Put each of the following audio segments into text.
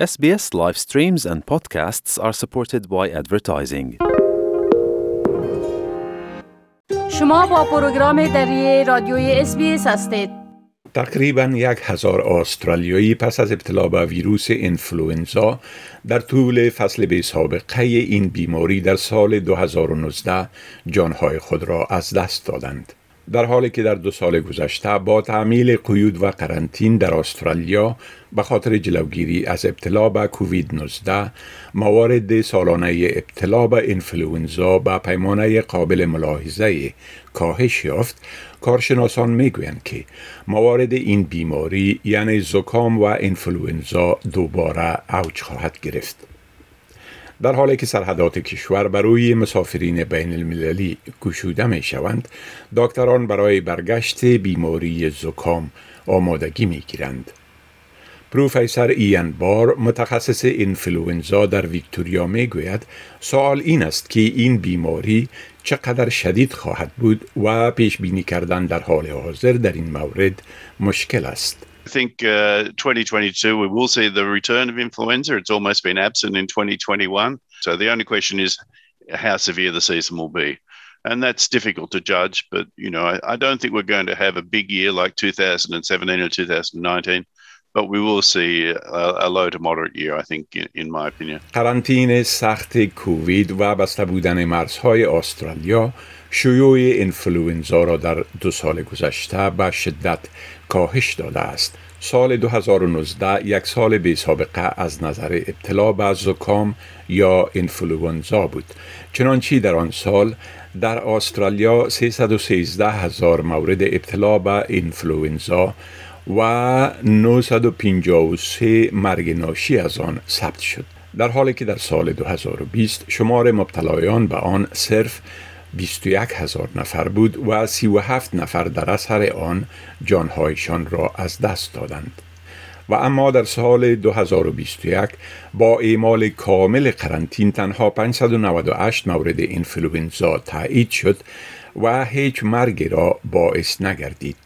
SBS live streams and podcasts are supported by advertising. شما با پروگرام دری رادیوی SBS هستید. تقریبا یک هزار استرالیایی پس از ابتلا به ویروس انفلوئنزا در طول فصل بی سابقه این بیماری در سال 2019 جانهای خود را از دست دادند. در حالی که در دو سال گذشته با تعمیل قیود و قرنطین در استرالیا به خاطر جلوگیری از ابتلا به کووید 19 موارد سالانه ابتلا به انفلوئنزا به پیمانه قابل ملاحظه کاهش یافت کارشناسان می‌گویند که موارد این بیماری یعنی زکام و انفلوئنزا دوباره اوج خواهد گرفت. در حالی که سرحدات کشور برای مسافرین بین المللی گشوده می شوند، دکتران برای برگشت بیماری زکام آمادگی می گیرند. پروفیسر ایان بار متخصص انفلوئنزا در ویکتوریا می گوید سوال این است که این بیماری چقدر شدید خواهد بود و پیش بینی کردن در حال حاضر در این مورد مشکل است. I think uh, 2022 we will see the return of influenza. It's almost been absent in 2021. So the only question is how severe the season will be. And that's difficult to judge, but you know, I, I don't think we're going to have a big year like 2017 or 2019. But we will see a, a low to moderate year, I think, in, in my opinion. قرنطین سخت کووید و بسته بودن مرزهای استرالیا شیوع انفلوئنزا را در دو سال گذشته به شدت کاهش داده است. سال 2019 یک سال بی سابقه از نظر ابتلا به زکام یا انفلوئنزا بود. چنانچه در آن سال در استرالیا 313 هزار مورد ابتلا به انفلوئنزا و 953 مرگ ناشی از آن ثبت شد. در حالی که در سال 2020 شمار مبتلایان به آن صرف 21 هزار نفر بود و 37 نفر در اثر آن جانهایشان را از دست دادند. و اما در سال 2021 با اعمال کامل قرنطین تنها 598 مورد انفلوئنزا تایید شد و هیچ مرگی را باعث نگردید.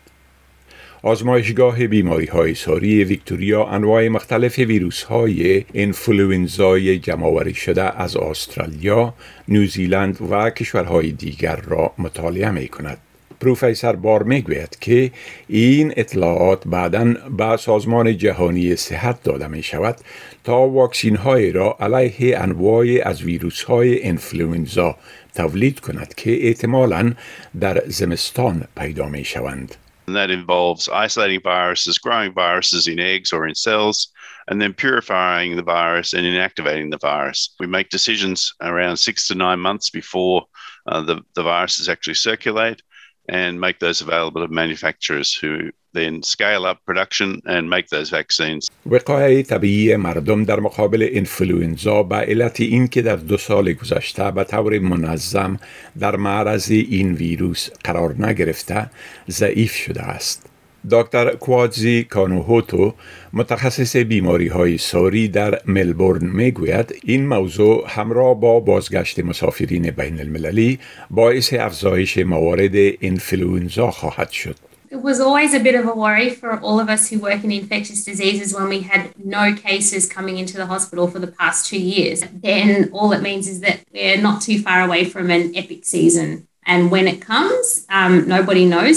آزمایشگاه بیماری های ساری ویکتوریا انواع مختلف ویروس های انفلوئنزای جمعآوری شده از استرالیا، نیوزیلند و کشورهای دیگر را مطالعه می کند. پروفیسر بار می‌گوید که این اطلاعات بعدا به سازمان جهانی صحت داده می شود تا واکسین های را علیه انواع از ویروس های انفلوئنزا تولید کند که احتمالا در زمستان پیدا می شوند. And that involves isolating viruses, growing viruses in eggs or in cells, and then purifying the virus and inactivating the virus. We make decisions around six to nine months before uh, the, the viruses actually circulate and make those available to manufacturers who then scale up production and make those vaccines. وقایع طبیعی مردم در مقابل انفلوئنزا به علت اینکه در دو سال گذشته به طور منظم در معرض این ویروس قرار نگرفته ضعیف شده است. دکتر کوادزی کانوهوتو متخصص بیماری های ساری در ملبورن می‌گوید این موضوع همراه با بازگشت مسافرین بین المللی باعث افزایش موارد انفلوئنزا خواهد شد. It was always a bit of a worry for all of us who work in infectious diseases when we had no cases coming into the hospital for the past two years. Then all it means is that we're not too far away from an epic season. And when it comes, um, nobody knows.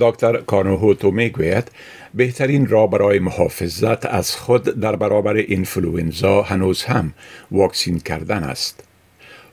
دکتر کانوهوتو می‌گوید بهترین راه برای محافظت از خود در برابر انفلوئنزا هنوز هم واکسین کردن است.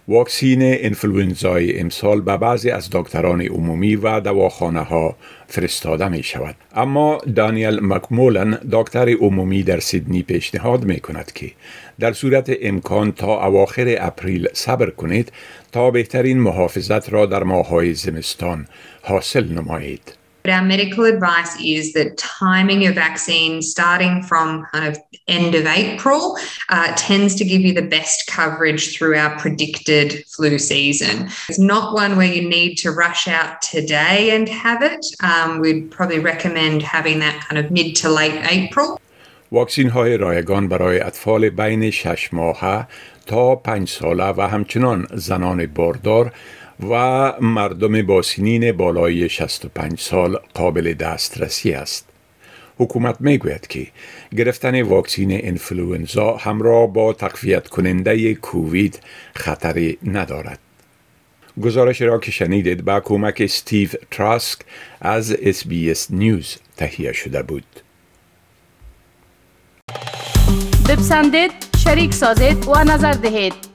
واکسین انفلوئنزای امسال به بعضی از دکتران عمومی و دواخانه ها فرستاده می شود. اما دانیل مکمولن دکتر عمومی در سیدنی پیشنهاد می کند که در صورت امکان تا اواخر اپریل صبر کنید تا بهترین محافظت را در ماهای زمستان حاصل نمایید. But our medical advice is that timing of vaccine starting from kind of end of April uh, tends to give you the best coverage through our predicted flu season. It's not one where you need to rush out today and have it. Um, we'd probably recommend having that kind of mid to late April. واکسین های رایگان برای اطفال بین 6 ماهه تا 5 ساله و همچنان زنان باردار و مردم با سنین بالای 65 سال قابل دسترسی است. حکومت می‌گوید که گرفتن واکسین انفلوئنزا همراه با تقویت کننده کووید خطری ندارد. گزارش را که شنیدید با کمک استیو تراسک از SBS News تهیه شده بود. بپسندید، شریک سازید و نظر دهید.